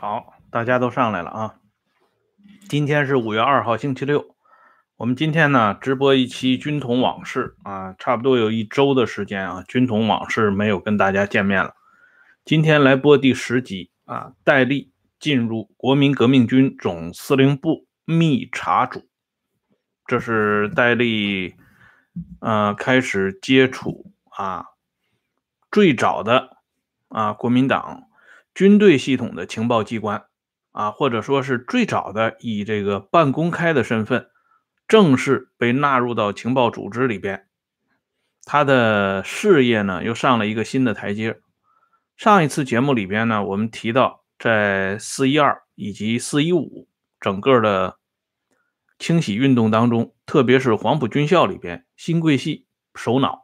好，大家都上来了啊！今天是五月二号，星期六。我们今天呢直播一期《军统往事》啊，差不多有一周的时间啊，《军统往事》没有跟大家见面了。今天来播第十集啊，戴笠进入国民革命军总司令部密查组，这是戴笠呃开始接触啊最早的啊国民党。军队系统的情报机关啊，或者说是最早的以这个半公开的身份正式被纳入到情报组织里边，他的事业呢又上了一个新的台阶。上一次节目里边呢，我们提到在四一二以及四一五整个的清洗运动当中，特别是黄埔军校里边新贵系首脑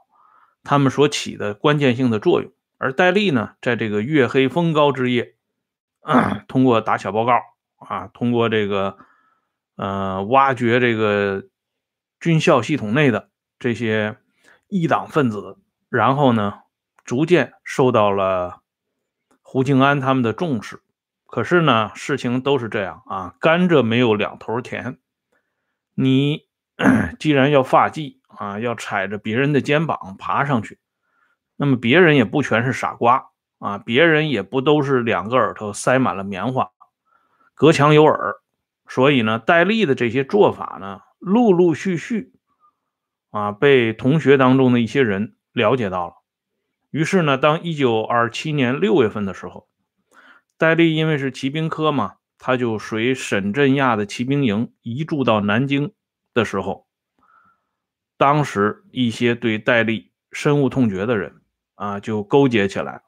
他们所起的关键性的作用。而戴笠呢，在这个月黑风高之夜，通过打小报告啊，通过这个呃挖掘这个军校系统内的这些异党分子，然后呢，逐渐受到了胡静安他们的重视。可是呢，事情都是这样啊，甘蔗没有两头甜。你 既然要发迹啊，要踩着别人的肩膀爬上去。那么别人也不全是傻瓜啊，别人也不都是两个耳朵塞满了棉花，隔墙有耳。所以呢，戴笠的这些做法呢，陆陆续续啊，被同学当中的一些人了解到了。于是呢，当一九二七年六月份的时候，戴笠因为是骑兵科嘛，他就随沈振亚的骑兵营移驻到南京的时候，当时一些对戴笠深恶痛绝的人。啊，就勾结起来，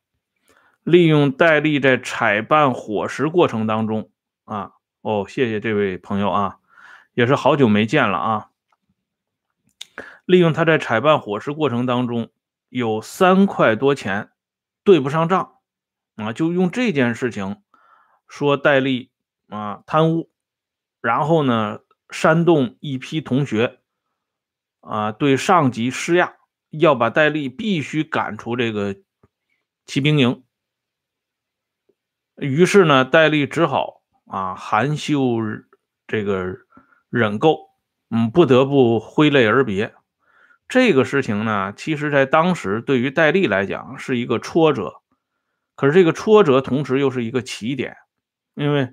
利用戴笠在采办伙食过程当中啊，哦，谢谢这位朋友啊，也是好久没见了啊。利用他在采办伙食过程当中有三块多钱对不上账啊，就用这件事情说戴笠啊贪污，然后呢煽动一批同学啊对上级施压。要把戴笠必须赶出这个骑兵营，于是呢，戴笠只好啊含羞这个忍够，嗯，不得不挥泪而别。这个事情呢，其实在当时对于戴笠来讲是一个挫折，可是这个挫折同时又是一个起点，因为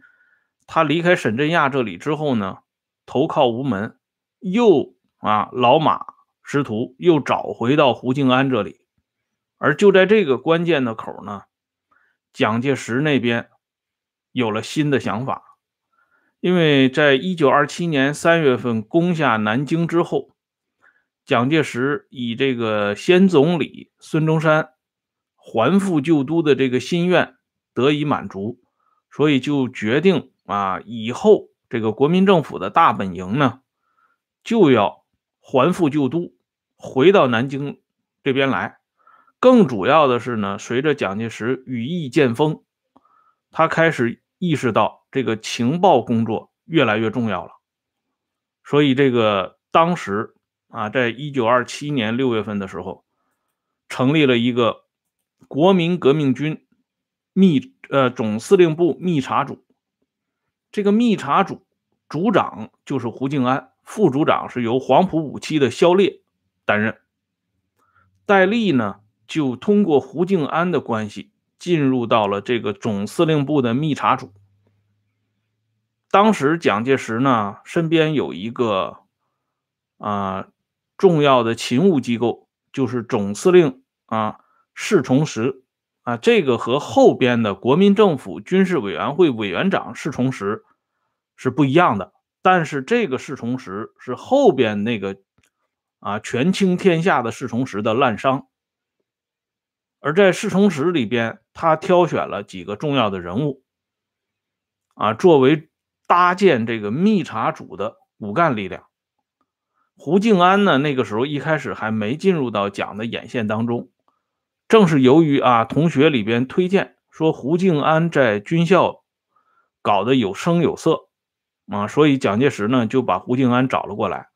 他离开沈振亚这里之后呢，投靠无门，又啊老马。师徒又找回到胡静安这里，而就在这个关键的口呢，蒋介石那边有了新的想法，因为在一九二七年三月份攻下南京之后，蒋介石以这个先总理孙中山还复旧都的这个心愿得以满足，所以就决定啊，以后这个国民政府的大本营呢，就要还复旧都。回到南京这边来，更主要的是呢，随着蒋介石羽翼渐丰，他开始意识到这个情报工作越来越重要了。所以，这个当时啊，在一九二七年六月份的时候，成立了一个国民革命军密呃总司令部密查组。这个密查组组长就是胡静安，副组长是由黄埔五期的肖烈。担任，戴笠呢，就通过胡静安的关系进入到了这个总司令部的密查组。当时蒋介石呢，身边有一个啊重要的勤务机构，就是总司令啊侍从室啊，这个和后边的国民政府军事委员会委员长侍从室是不一样的。但是这个侍从室是后边那个。啊，权倾天下的侍从室的滥觞，而在侍从室里边，他挑选了几个重要的人物，啊，作为搭建这个密查组的骨干力量。胡静安呢，那个时候一开始还没进入到蒋的眼线当中，正是由于啊，同学里边推荐说胡静安在军校搞得有声有色，啊，所以蒋介石呢就把胡静安找了过来。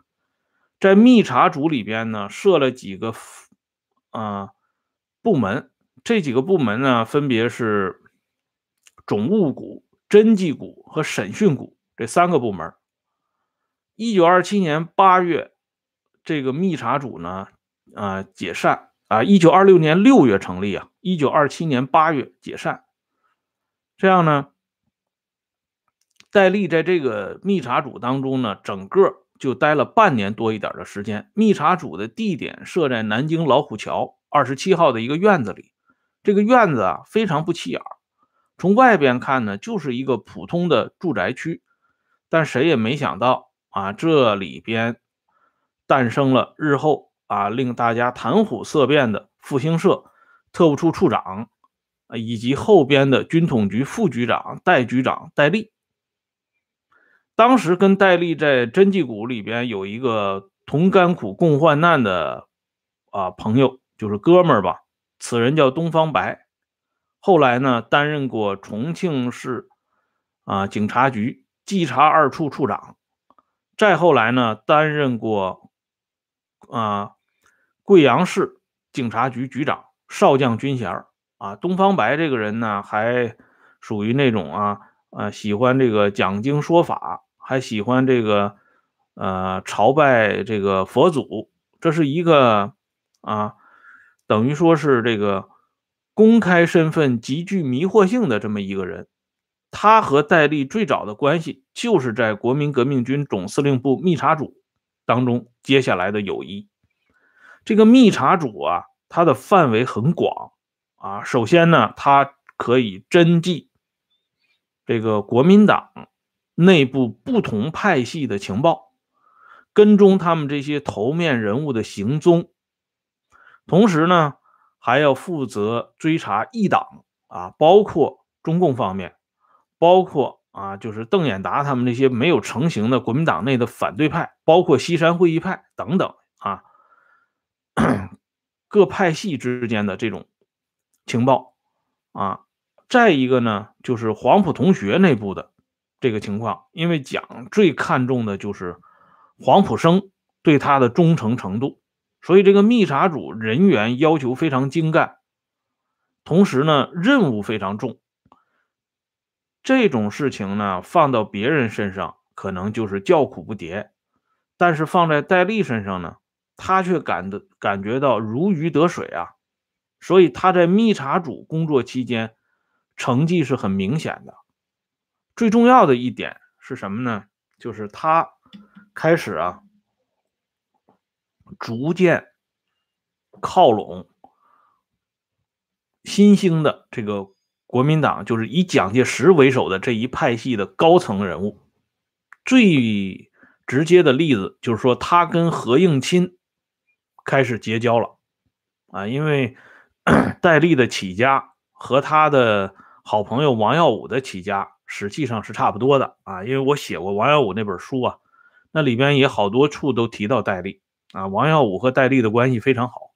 在密查组里边呢，设了几个啊部门，这几个部门呢，分别是总务股、侦缉股和审讯股这三个部门。一九二七年八月，这个密查组呢，啊解散啊。一九二六年六月成立啊，一九二七年八月解散。这样呢，戴笠在这个密查组当中呢，整个就待了半年多一点的时间。密查组的地点设在南京老虎桥二十七号的一个院子里，这个院子啊非常不起眼。从外边看呢，就是一个普通的住宅区，但谁也没想到啊，这里边诞生了日后啊令大家谈虎色变的复兴社特务处处长，以及后边的军统局副局长戴局长戴笠。当时跟戴笠在真迹谷里边有一个同甘苦共患难的啊朋友，就是哥们儿吧，此人叫东方白。后来呢，担任过重庆市啊警察局稽查二处处长，再后来呢，担任过啊贵阳市警察局局长，少将军衔啊。东方白这个人呢，还属于那种啊啊喜欢这个讲经说法，还喜欢这个呃朝拜这个佛祖，这是一个啊等于说是这个。公开身份极具迷惑性的这么一个人，他和戴笠最早的关系就是在国民革命军总司令部密查组当中接下来的友谊。这个密查组啊，它的范围很广啊。首先呢，它可以侦缉这个国民党内部不同派系的情报，跟踪他们这些头面人物的行踪，同时呢。还要负责追查异党啊，包括中共方面，包括啊，就是邓演达他们那些没有成型的国民党内的反对派，包括西山会议派等等啊，各派系之间的这种情报啊。再一个呢，就是黄埔同学内部的这个情况，因为蒋最看重的就是黄埔生对他的忠诚程度。所以，这个密查组人员要求非常精干，同时呢，任务非常重。这种事情呢，放到别人身上可能就是叫苦不迭，但是放在戴笠身上呢，他却感的感觉到如鱼得水啊。所以他在密查组工作期间，成绩是很明显的。最重要的一点是什么呢？就是他开始啊。逐渐靠拢新兴的这个国民党，就是以蒋介石为首的这一派系的高层人物。最直接的例子就是说，他跟何应钦开始结交了啊，因为 戴笠的起家和他的好朋友王耀武的起家实际上是差不多的啊，因为我写过王耀武那本书啊，那里边也好多处都提到戴笠。啊，王耀武和戴笠的关系非常好。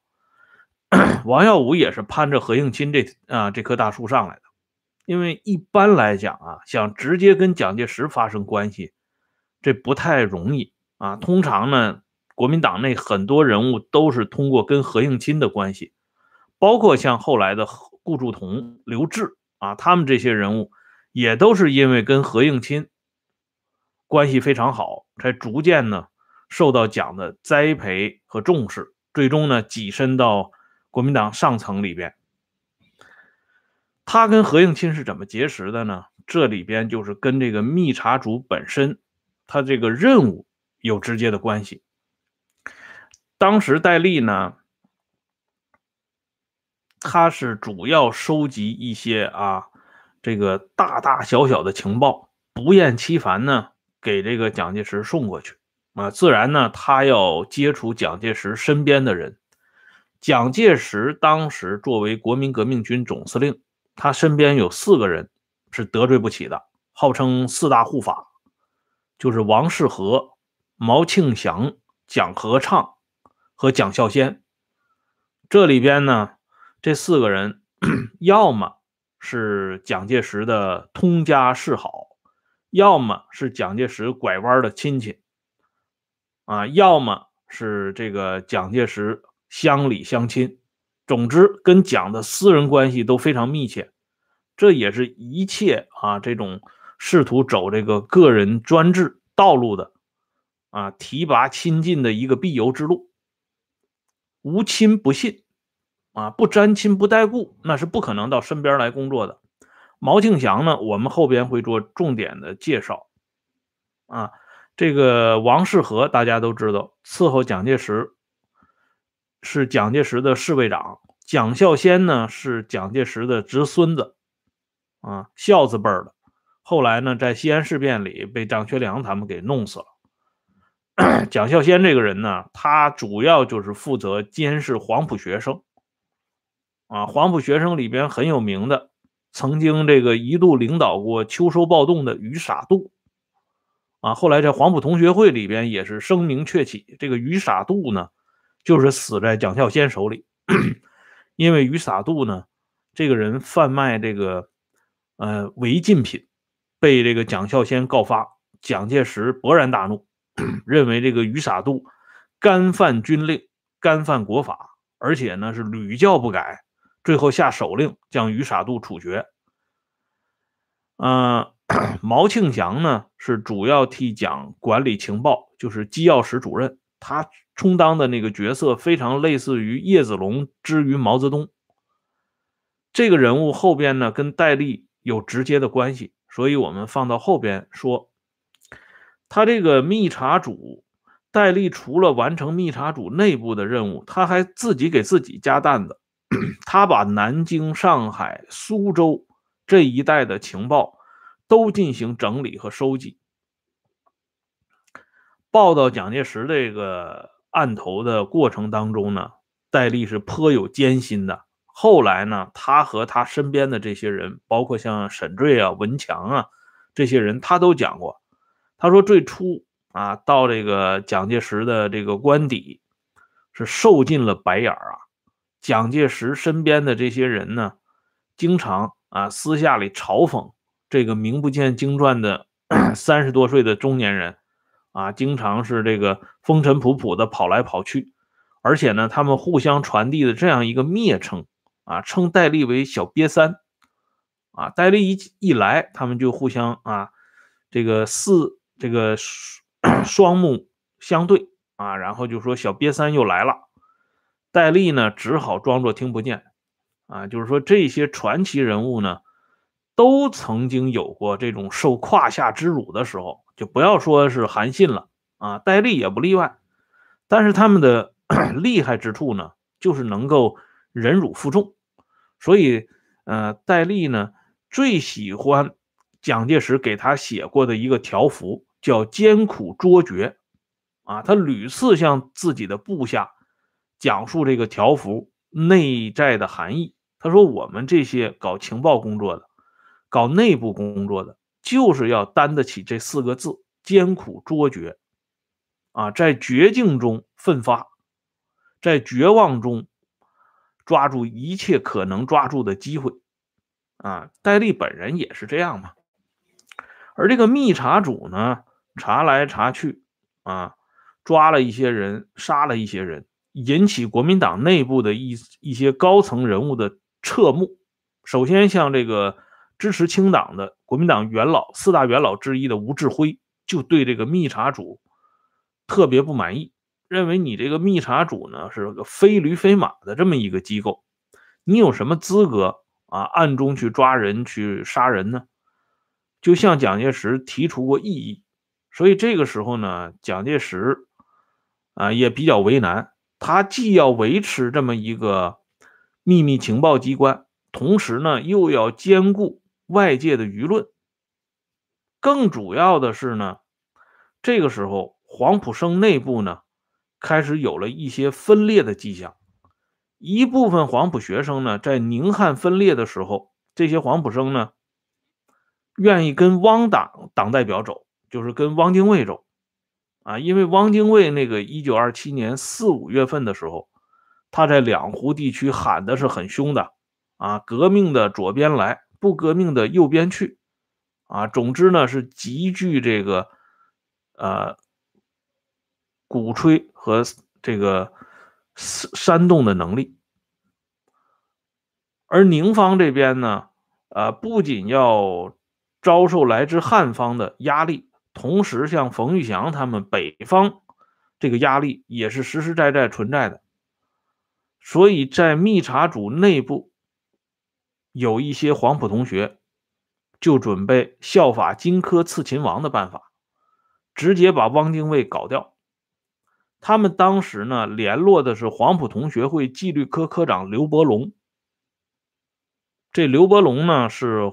王耀武也是攀着何应钦这啊这棵大树上来的。因为一般来讲啊，想直接跟蒋介石发生关系，这不太容易啊。通常呢，国民党内很多人物都是通过跟何应钦的关系，包括像后来的顾祝同、刘峙啊，他们这些人物也都是因为跟何应钦关系非常好，才逐渐呢。受到蒋的栽培和重视，最终呢跻身到国民党上层里边。他跟何应钦是怎么结识的呢？这里边就是跟这个密查组本身，他这个任务有直接的关系。当时戴笠呢，他是主要收集一些啊这个大大小小的情报，不厌其烦呢给这个蒋介石送过去。啊，自然呢，他要接触蒋介石身边的人。蒋介石当时作为国民革命军总司令，他身边有四个人是得罪不起的，号称四大护法，就是王世和、毛庆祥、蒋和畅和蒋孝先。这里边呢，这四个人 要么是蒋介石的通家世好，要么是蒋介石拐弯的亲戚。啊，要么是这个蒋介石乡里乡亲，总之跟蒋的私人关系都非常密切。这也是一切啊这种试图走这个个人专制道路的啊，提拔亲近的一个必由之路。无亲不信啊，不沾亲不带故，那是不可能到身边来工作的。毛庆祥呢，我们后边会做重点的介绍啊。这个王世和大家都知道，伺候蒋介石是蒋介石的侍卫长。蒋孝先呢是蒋介石的侄孙子，啊，孝子辈的。后来呢，在西安事变里被张学良他们给弄死了。蒋孝先这个人呢，他主要就是负责监视黄埔学生，啊，黄埔学生里边很有名的，曾经这个一度领导过秋收暴动的于傻度，啊，后来在黄埔同学会里边也是声名鹊起。这个于傻度呢，就是死在蒋孝先手里。因为于洒度呢，这个人贩卖这个呃违禁品，被这个蒋孝先告发，蒋介石勃然大怒，认为这个于洒度干犯军令，干犯国法，而且呢是屡教不改，最后下手令将于傻度处决。嗯，毛庆祥呢是主要替蒋管理情报，就是机要室主任。他充当的那个角色非常类似于叶子龙之于毛泽东。这个人物后边呢跟戴笠有直接的关系，所以我们放到后边说。他这个密查组，戴笠除了完成密查组内部的任务，他还自己给自己加担子。他把南京、上海、苏州这一带的情报都进行整理和收集。报道蒋介石这个案头的过程当中呢，戴笠是颇有艰辛的。后来呢，他和他身边的这些人，包括像沈醉啊、文强啊这些人，他都讲过。他说最初啊，到这个蒋介石的这个官邸，是受尽了白眼儿啊。蒋介石身边的这些人呢，经常啊私下里嘲讽这个名不见经传的 三十多岁的中年人。啊，经常是这个风尘仆仆的跑来跑去，而且呢，他们互相传递的这样一个蔑称啊，称戴笠为小瘪三啊。戴笠一一来，他们就互相啊，这个四这个 双目相对啊，然后就说小瘪三又来了。戴笠呢，只好装作听不见啊，就是说这些传奇人物呢，都曾经有过这种受胯下之辱的时候。就不要说是韩信了啊，戴笠也不例外。但是他们的 厉害之处呢，就是能够忍辱负重。所以，呃，戴笠呢最喜欢蒋介石给他写过的一个条幅，叫“艰苦卓绝”。啊，他屡次向自己的部下讲述这个条幅内在的含义。他说：“我们这些搞情报工作的，搞内部工作的。”就是要担得起这四个字：艰苦卓绝，啊，在绝境中奋发，在绝望中抓住一切可能抓住的机会，啊，戴笠本人也是这样嘛。而这个密查组呢，查来查去，啊，抓了一些人，杀了一些人，引起国民党内部的一一些高层人物的侧目。首先，像这个。支持清党的国民党元老四大元老之一的吴志辉就对这个密查组特别不满意，认为你这个密查组呢是个非驴非马的这么一个机构，你有什么资格啊暗中去抓人去杀人呢？就向蒋介石提出过异议，所以这个时候呢，蒋介石啊也比较为难，他既要维持这么一个秘密情报机关，同时呢又要兼顾。外界的舆论，更主要的是呢，这个时候黄埔生内部呢开始有了一些分裂的迹象。一部分黄埔学生呢，在宁汉分裂的时候，这些黄埔生呢愿意跟汪党党代表走，就是跟汪精卫走啊，因为汪精卫那个一九二七年四五月份的时候，他在两湖地区喊的是很凶的啊，革命的左边来。不革命的右边去，啊，总之呢是极具这个呃鼓吹和这个煽动的能力。而宁方这边呢，呃，不仅要遭受来自汉方的压力，同时像冯玉祥他们北方这个压力也是实实在在存在的。所以在密查组内部，有一些黄埔同学就准备效法荆轲刺秦王的办法，直接把汪精卫搞掉。他们当时呢联络的是黄埔同学会纪律科科长刘伯龙。这刘伯龙呢是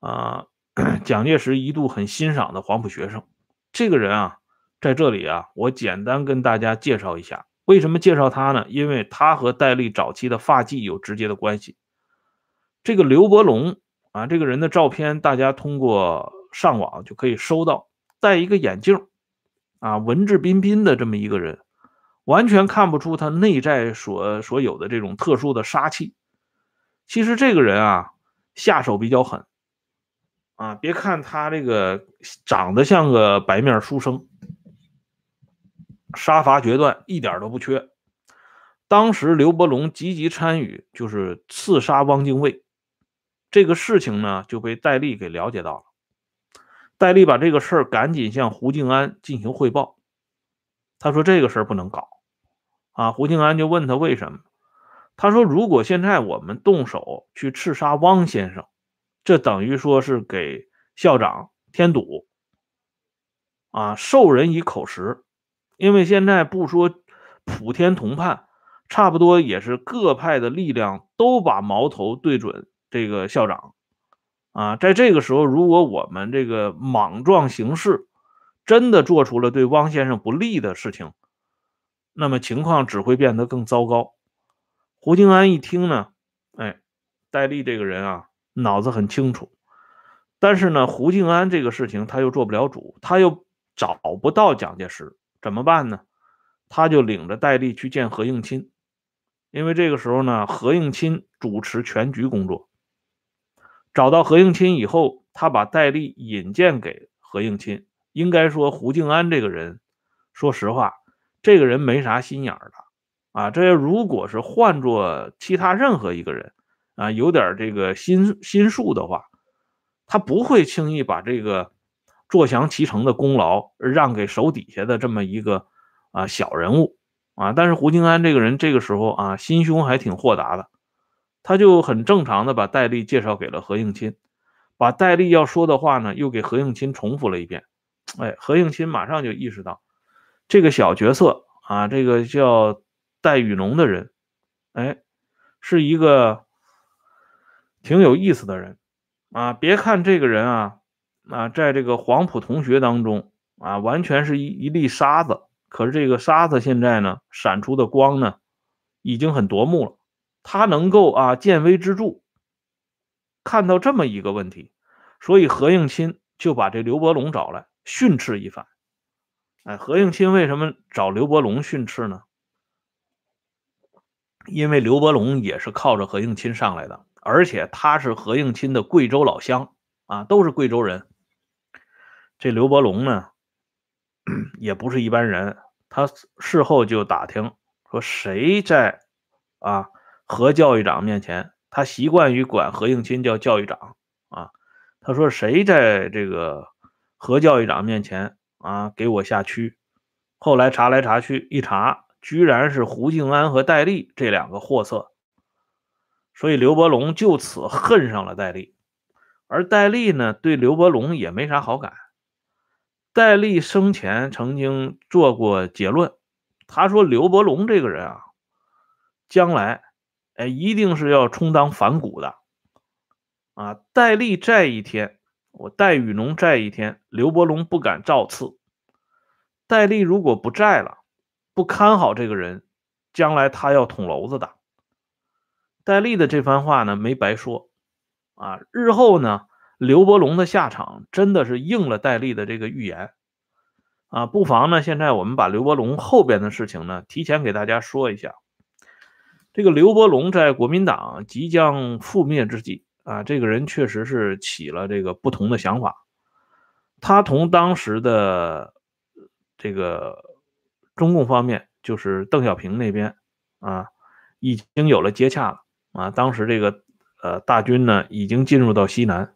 啊 蒋介石一度很欣赏的黄埔学生。这个人啊，在这里啊，我简单跟大家介绍一下。为什么介绍他呢？因为他和戴笠早期的发迹有直接的关系。这个刘伯龙啊，这个人的照片，大家通过上网就可以收到，戴一个眼镜。啊，文质彬彬的这么一个人，完全看不出他内在所所有的这种特殊的杀气。其实这个人啊，下手比较狠。啊，别看他这个长得像个白面书生，杀伐决断，一点都不缺。当时刘伯龙积极参与，就是刺杀汪精卫这个事情呢，就被戴笠给了解到了。戴笠把这个事儿赶紧向胡静安进行汇报。他说：“这个事儿不能搞。”啊，胡静安就问他为什么？他说：“如果现在我们动手去刺杀汪先生，这等于说是给校长添堵，啊，授人以口实。因为现在不说普天同判，差不多也是各派的力量都把矛头对准这个校长。”啊，在这个时候，如果我们这个莽撞行事，真的做出了对汪先生不利的事情，那么情况只会变得更糟糕。胡静安一听呢，哎，戴笠这个人啊，脑子很清楚，但是呢，胡静安这个事情他又做不了主，他又找不到蒋介石，怎么办呢？他就领着戴笠去见何应钦，因为这个时候呢，何应钦主持全局工作。找到何应钦以后，他把戴笠引荐给何应钦。应该说，胡静安这个人，说实话，这个人没啥心眼儿的啊。这如果是换做其他任何一个人啊，有点这个心心术的话，他不会轻易把这个坐享其成的功劳让给手底下的这么一个啊小人物啊。但是胡静安这个人，这个时候啊，心胸还挺豁达的。他就很正常的把戴笠介绍给了何应钦，把戴笠要说的话呢，又给何应钦重复了一遍。哎，何应钦马上就意识到，这个小角色啊，这个叫戴雨农的人，哎，是一个挺有意思的人啊。别看这个人啊，啊，在这个黄埔同学当中啊，完全是一一粒沙子，可是这个沙子现在呢，闪出的光呢，已经很夺目了。他能够啊见微知著，看到这么一个问题，所以何应钦就把这刘伯龙找来训斥一番。哎，何应钦为什么找刘伯龙训斥呢？因为刘伯龙也是靠着何应钦上来的，而且他是何应钦的贵州老乡啊，都是贵州人。这刘伯龙呢，也不是一般人，他事后就打听说谁在啊。何教育长面前，他习惯于管何应钦叫教育长啊。他说：“谁在这个何教育长面前啊给我下屈？”后来查来查去，一查，居然是胡静安和戴笠这两个货色。所以刘伯龙就此恨上了戴笠，而戴笠呢，对刘伯龙也没啥好感。戴笠生前曾经做过结论，他说：“刘伯龙这个人啊，将来。”哎，一定是要充当反骨的啊！戴笠在一天，我戴雨农在一天，刘伯龙不敢造次。戴笠如果不在了，不看好这个人，将来他要捅娄子的。戴笠的这番话呢，没白说啊！日后呢，刘伯龙的下场真的是应了戴笠的这个预言啊！不妨呢，现在我们把刘伯龙后边的事情呢，提前给大家说一下。这个刘伯龙在国民党即将覆灭之际啊，这个人确实是起了这个不同的想法。他同当时的这个中共方面，就是邓小平那边啊，已经有了接洽了啊。当时这个呃大军呢，已经进入到西南，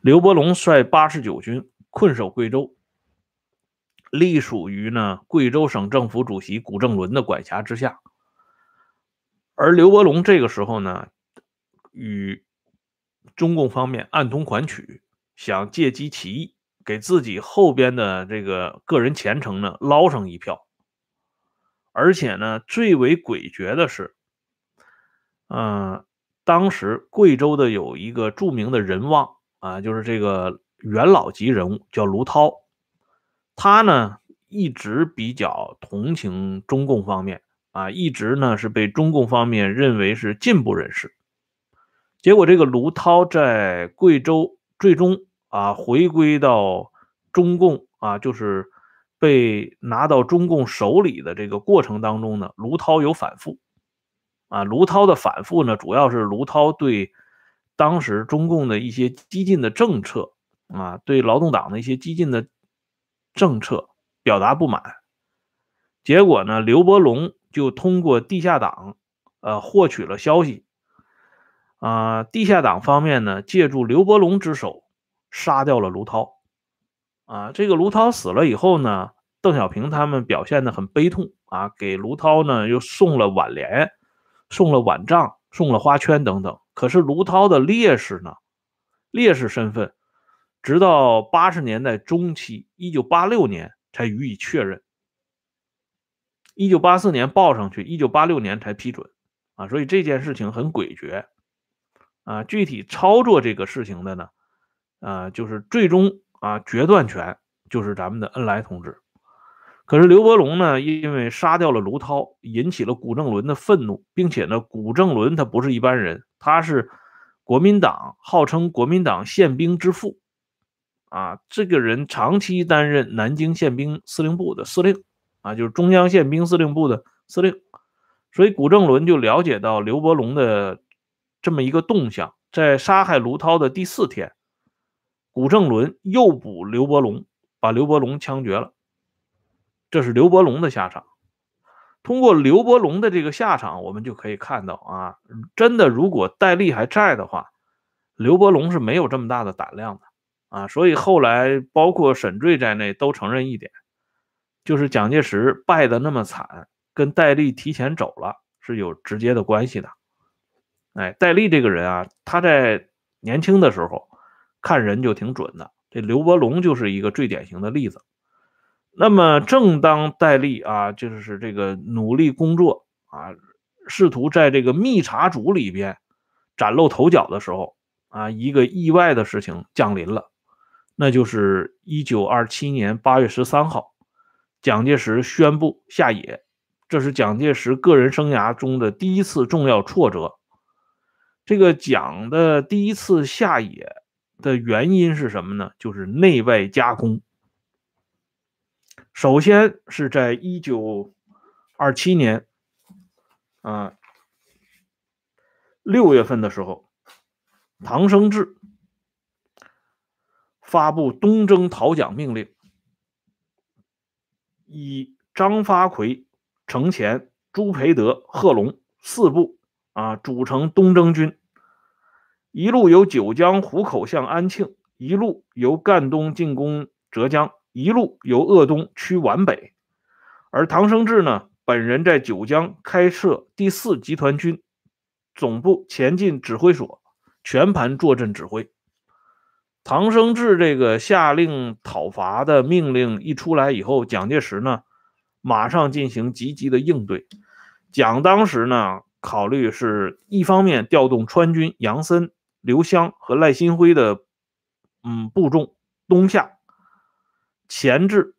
刘伯龙率八十九军困守贵州，隶属于呢贵州省政府主席古正伦的管辖之下。而刘伯龙这个时候呢，与中共方面暗通款曲，想借机起义，给自己后边的这个个人前程呢捞上一票。而且呢，最为诡谲的是，嗯，当时贵州的有一个著名的人望啊，就是这个元老级人物，叫卢涛。他呢一直比较同情中共方面啊，一直呢是被中共方面认为是进步人士。结果这个卢涛在贵州最终啊回归到中共啊，就是。被拿到中共手里的这个过程当中呢，卢涛有反复，啊，卢涛的反复呢，主要是卢涛对当时中共的一些激进的政策啊，对劳动党的一些激进的政策表达不满，结果呢，刘伯龙就通过地下党，呃，获取了消息，啊，地下党方面呢，借助刘伯龙之手杀掉了卢涛。啊，这个卢涛死了以后呢，邓小平他们表现的很悲痛啊，给卢涛呢又送了挽联，送了挽杖，送了花圈等等。可是卢涛的烈士呢，烈士身份，直到八十年代中期，一九八六年才予以确认，一九八四年报上去，一九八六年才批准。啊，所以这件事情很诡谲。啊，具体操作这个事情的呢，啊，就是最终。啊，决断权就是咱们的恩来同志。可是刘伯龙呢，因为杀掉了卢涛，引起了古正伦的愤怒，并且呢，古正伦他不是一般人，他是国民党号称国民党宪兵之父啊。这个人长期担任南京宪兵司令部的司令啊，就是中央宪兵司令部的司令。所以古正伦就了解到刘伯龙的这么一个动向，在杀害卢涛的第四天。古正伦诱捕刘伯龙，把刘伯龙枪决了。这是刘伯龙的下场。通过刘伯龙的这个下场，我们就可以看到啊，真的，如果戴笠还在的话，刘伯龙是没有这么大的胆量的啊。所以后来包括沈醉在内都承认一点，就是蒋介石败得那么惨，跟戴笠提前走了是有直接的关系的。哎，戴笠这个人啊，他在年轻的时候。看人就挺准的，这刘伯龙就是一个最典型的例子。那么，正当戴笠啊，就是这个努力工作啊，试图在这个密查组里边崭露头角的时候啊，一个意外的事情降临了，那就是一九二七年八月十三号，蒋介石宣布下野，这是蒋介石个人生涯中的第一次重要挫折。这个蒋的第一次下野。的原因是什么呢？就是内外夹攻。首先是在一九二七年啊六月份的时候，唐生智发布东征讨蒋命令，以张发奎、程潜、朱培德、贺龙四部啊组成东征军。一路由九江湖口向安庆，一路由赣东进攻浙江，一路由鄂东驱皖北。而唐生智呢，本人在九江开设第四集团军总部前进指挥所，全盘坐镇指挥。唐生智这个下令讨伐的命令一出来以后，蒋介石呢，马上进行积极的应对。蒋当时呢，考虑是一方面调动川军杨森。刘湘和赖新辉的嗯部众东下钳制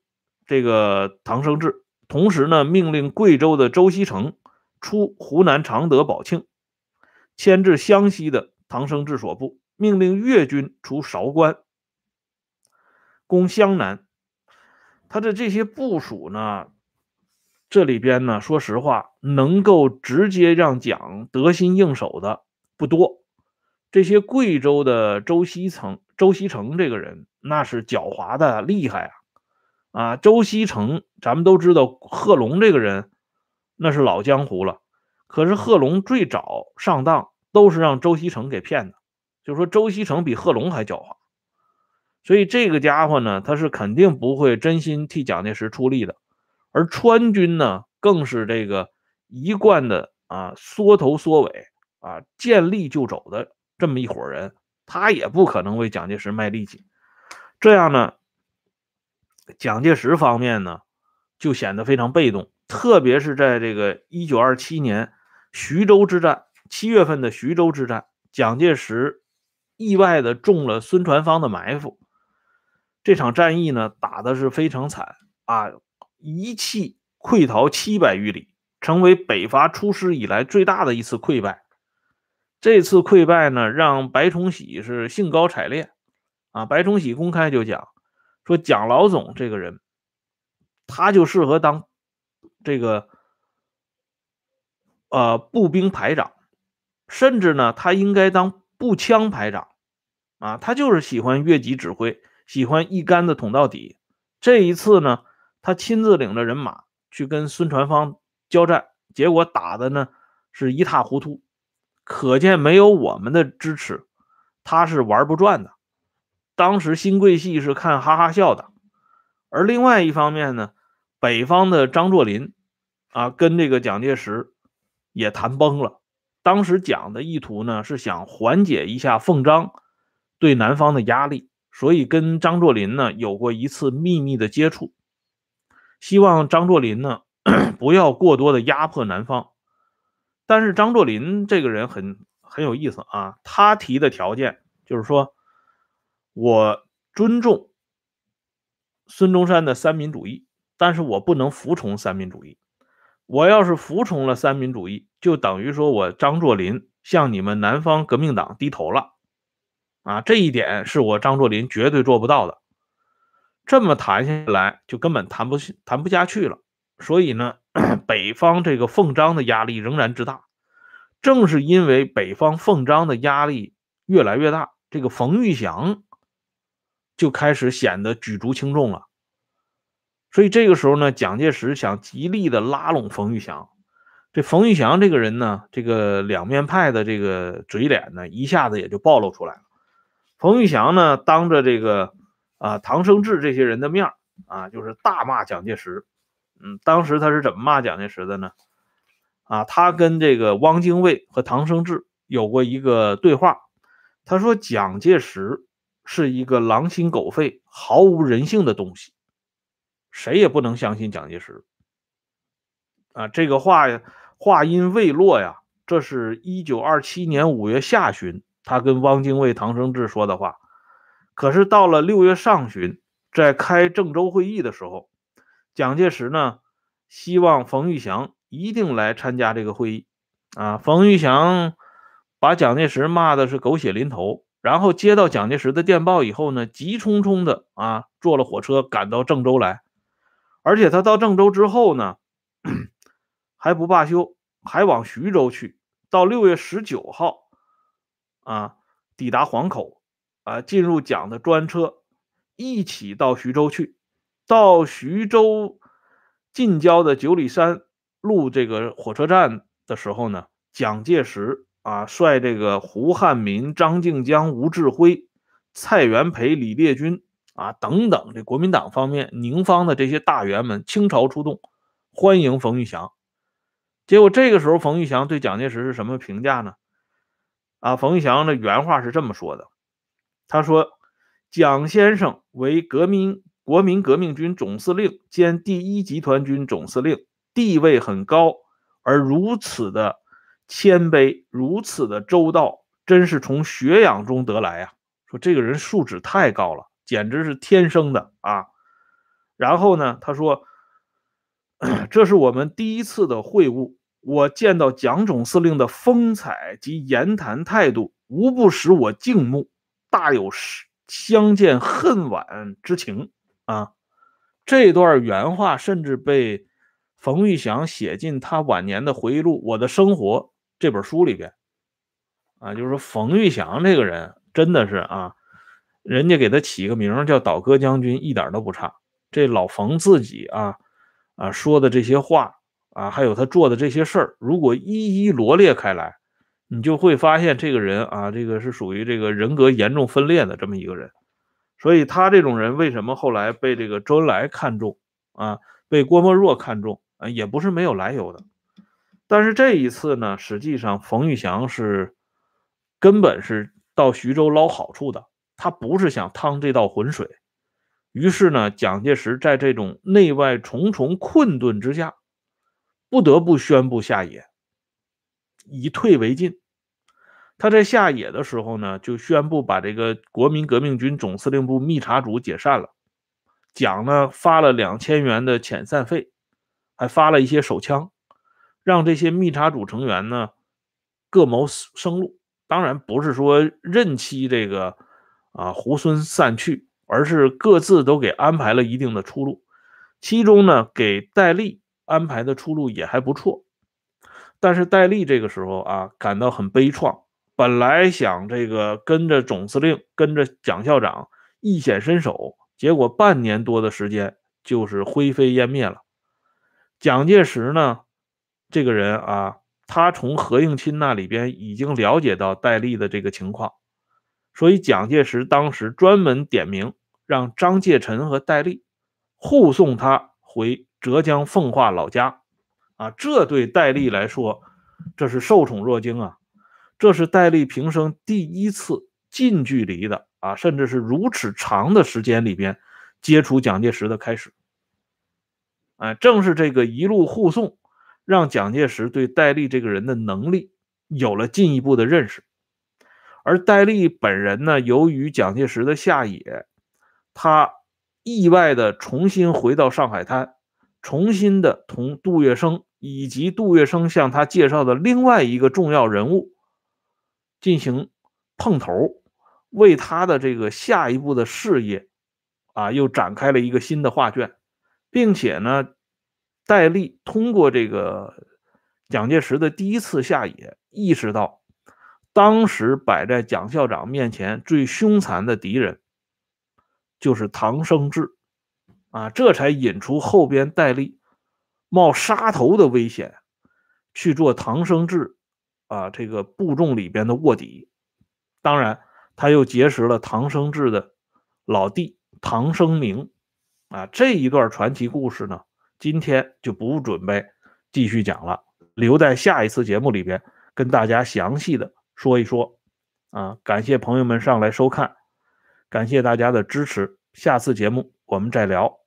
这个唐生智，同时呢命令贵州的周锡成出湖南常德保庆，牵制湘西的唐生智所部，命令粤军出韶关攻湘南。他的这些部署呢，这里边呢，说实话，能够直接让蒋得心应手的不多。这些贵州的周锡成，周锡成这个人那是狡猾的厉害啊！啊，周锡成，咱们都知道，贺龙这个人那是老江湖了。可是贺龙最早上当，都是让周锡成给骗的。就说周锡成比贺龙还狡猾所以这个家伙呢，他是肯定不会真心替蒋介石出力的。而川军呢，更是这个一贯的啊缩头缩尾啊见利就走的这么一伙人，他也不可能为蒋介石卖力气。这样呢，蒋介石方面呢就显得非常被动，特别是在这个一九二七年徐州之战，七月份的徐州之战，蒋介石意外的中了孙传芳的埋伏，这场战役呢打的是非常惨啊。一气溃逃七百余里，成为北伐出师以来最大的一次溃败。这次溃败呢，让白崇禧是兴高采烈啊！白崇禧公开就讲说：“蒋老总这个人，他就适合当这个呃步兵排长，甚至呢，他应该当步枪排长啊！他就是喜欢越级指挥，喜欢一竿子捅到底。这一次呢。”他亲自领着人马去跟孙传芳交战，结果打的呢是一塌糊涂，可见没有我们的支持，他是玩不转的。当时新贵系是看哈哈笑的，而另外一方面呢，北方的张作霖啊，跟这个蒋介石也谈崩了。当时蒋的意图呢是想缓解一下奉张对南方的压力，所以跟张作霖呢有过一次秘密的接触。希望张作霖呢 不要过多的压迫南方，但是张作霖这个人很很有意思啊，他提的条件就是说，我尊重孙中山的三民主义，但是我不能服从三民主义。我要是服从了三民主义，就等于说我张作霖向你们南方革命党低头了啊！这一点是我张作霖绝对做不到的。这么谈下来，就根本谈不谈不下去了。所以呢，北方这个奉张的压力仍然之大。正是因为北方奉张的压力越来越大，这个冯玉祥就开始显得举足轻重了。所以这个时候呢，蒋介石想极力的拉拢冯玉祥。这冯玉祥这个人呢，这个两面派的这个嘴脸呢，一下子也就暴露出来了。冯玉祥呢，当着这个。啊，唐生智这些人的面啊，就是大骂蒋介石。嗯，当时他是怎么骂蒋介石的呢？啊，他跟这个汪精卫和唐生智有过一个对话。他说蒋介石是一个狼心狗肺、毫无人性的东西，谁也不能相信蒋介石。啊，这个话呀，话音未落呀，这是一九二七年五月下旬，他跟汪精卫、唐生智说的话。可是到了六月上旬，在开郑州会议的时候，蒋介石呢希望冯玉祥一定来参加这个会议。啊，冯玉祥把蒋介石骂的是狗血淋头，然后接到蒋介石的电报以后呢，急匆匆的啊坐了火车赶到郑州来。而且他到郑州之后呢，还不罢休，还往徐州去。到六月十九号，啊，抵达黄口。啊，进入蒋的专车，一起到徐州去。到徐州近郊的九里山路这个火车站的时候呢，蒋介石啊率这个胡汉民、张静江、吴志辉、蔡元培、李烈钧啊等等这国民党方面宁方的这些大员们倾巢出动，欢迎冯玉祥。结果这个时候，冯玉祥对蒋介石是什么评价呢？啊，冯玉祥的原话是这么说的。他说：“蒋先生为革命国民革命军总司令兼第一集团军总司令，地位很高，而如此的谦卑，如此的周到，真是从学养中得来啊！说这个人素质太高了，简直是天生的啊！然后呢，他说，这是我们第一次的会晤，我见到蒋总司令的风采及言谈态度，无不使我敬慕。”大有相见恨晚之情啊！这段原话甚至被冯玉祥写进他晚年的回忆录《我的生活》这本书里边啊。就是说，冯玉祥这个人真的是啊，人家给他起个名叫“倒戈将军”，一点都不差。这老冯自己啊啊说的这些话啊，还有他做的这些事儿，如果一一罗列开来。你就会发现这个人啊，这个是属于这个人格严重分裂的这么一个人，所以他这种人为什么后来被这个周恩来看中啊，被郭沫若看中啊，也不是没有来由的。但是这一次呢，实际上冯玉祥是根本是到徐州捞好处的，他不是想趟这道浑水。于是呢，蒋介石在这种内外重重困顿之下，不得不宣布下野，以退为进。他在下野的时候呢，就宣布把这个国民革命军总司令部密查组解散了，蒋呢发了两千元的遣散费，还发了一些手枪。让这些密查组成员呢各谋生路，当然不是说任期这个啊猢狲散去，而是各自都给安排了一定的出路。其中呢，给戴笠安排的出路也还不错，但是戴笠这个时候啊感到很悲怆，本来想这个跟着总司令、跟着蒋校长一显身手，结果半年多的时间就是灰飞烟灭了。蒋介石呢？这个人啊，他从何应钦那里边已经了解到戴笠的这个情况，所以蒋介石当时专门点名让张介臣和戴笠护送他回浙江奉化老家。啊，这对戴笠来说，这是受宠若惊啊！这是戴笠平生第一次近距离的啊，甚至是如此长的时间里边接触蒋介石的开始。哎，正是这个一路护送。让蒋介石对戴笠这个人的能力有了进一步的认识，而戴笠本人呢，由于蒋介石的下野，他意外的重新回到上海滩，重新的同杜月笙以及杜月笙向他介绍的另外一个重要人物进行碰头，为他的这个下一步的事业啊，又展开了一个新的画卷，并且呢。戴笠通过这个蒋介石的第一次下野，意识到当时摆在蒋校长面前最凶残的敌人就是唐生智啊，这才引出后边戴笠冒杀头的危险去做唐生智啊这个部众里边的卧底。当然，他又结识了唐生智的老弟唐生明啊，这一段传奇故事呢。今天就不准备继续讲了，留在下一次节目里边跟大家详细的说一说。啊，感谢朋友们上来收看，感谢大家的支持，下次节目我们再聊。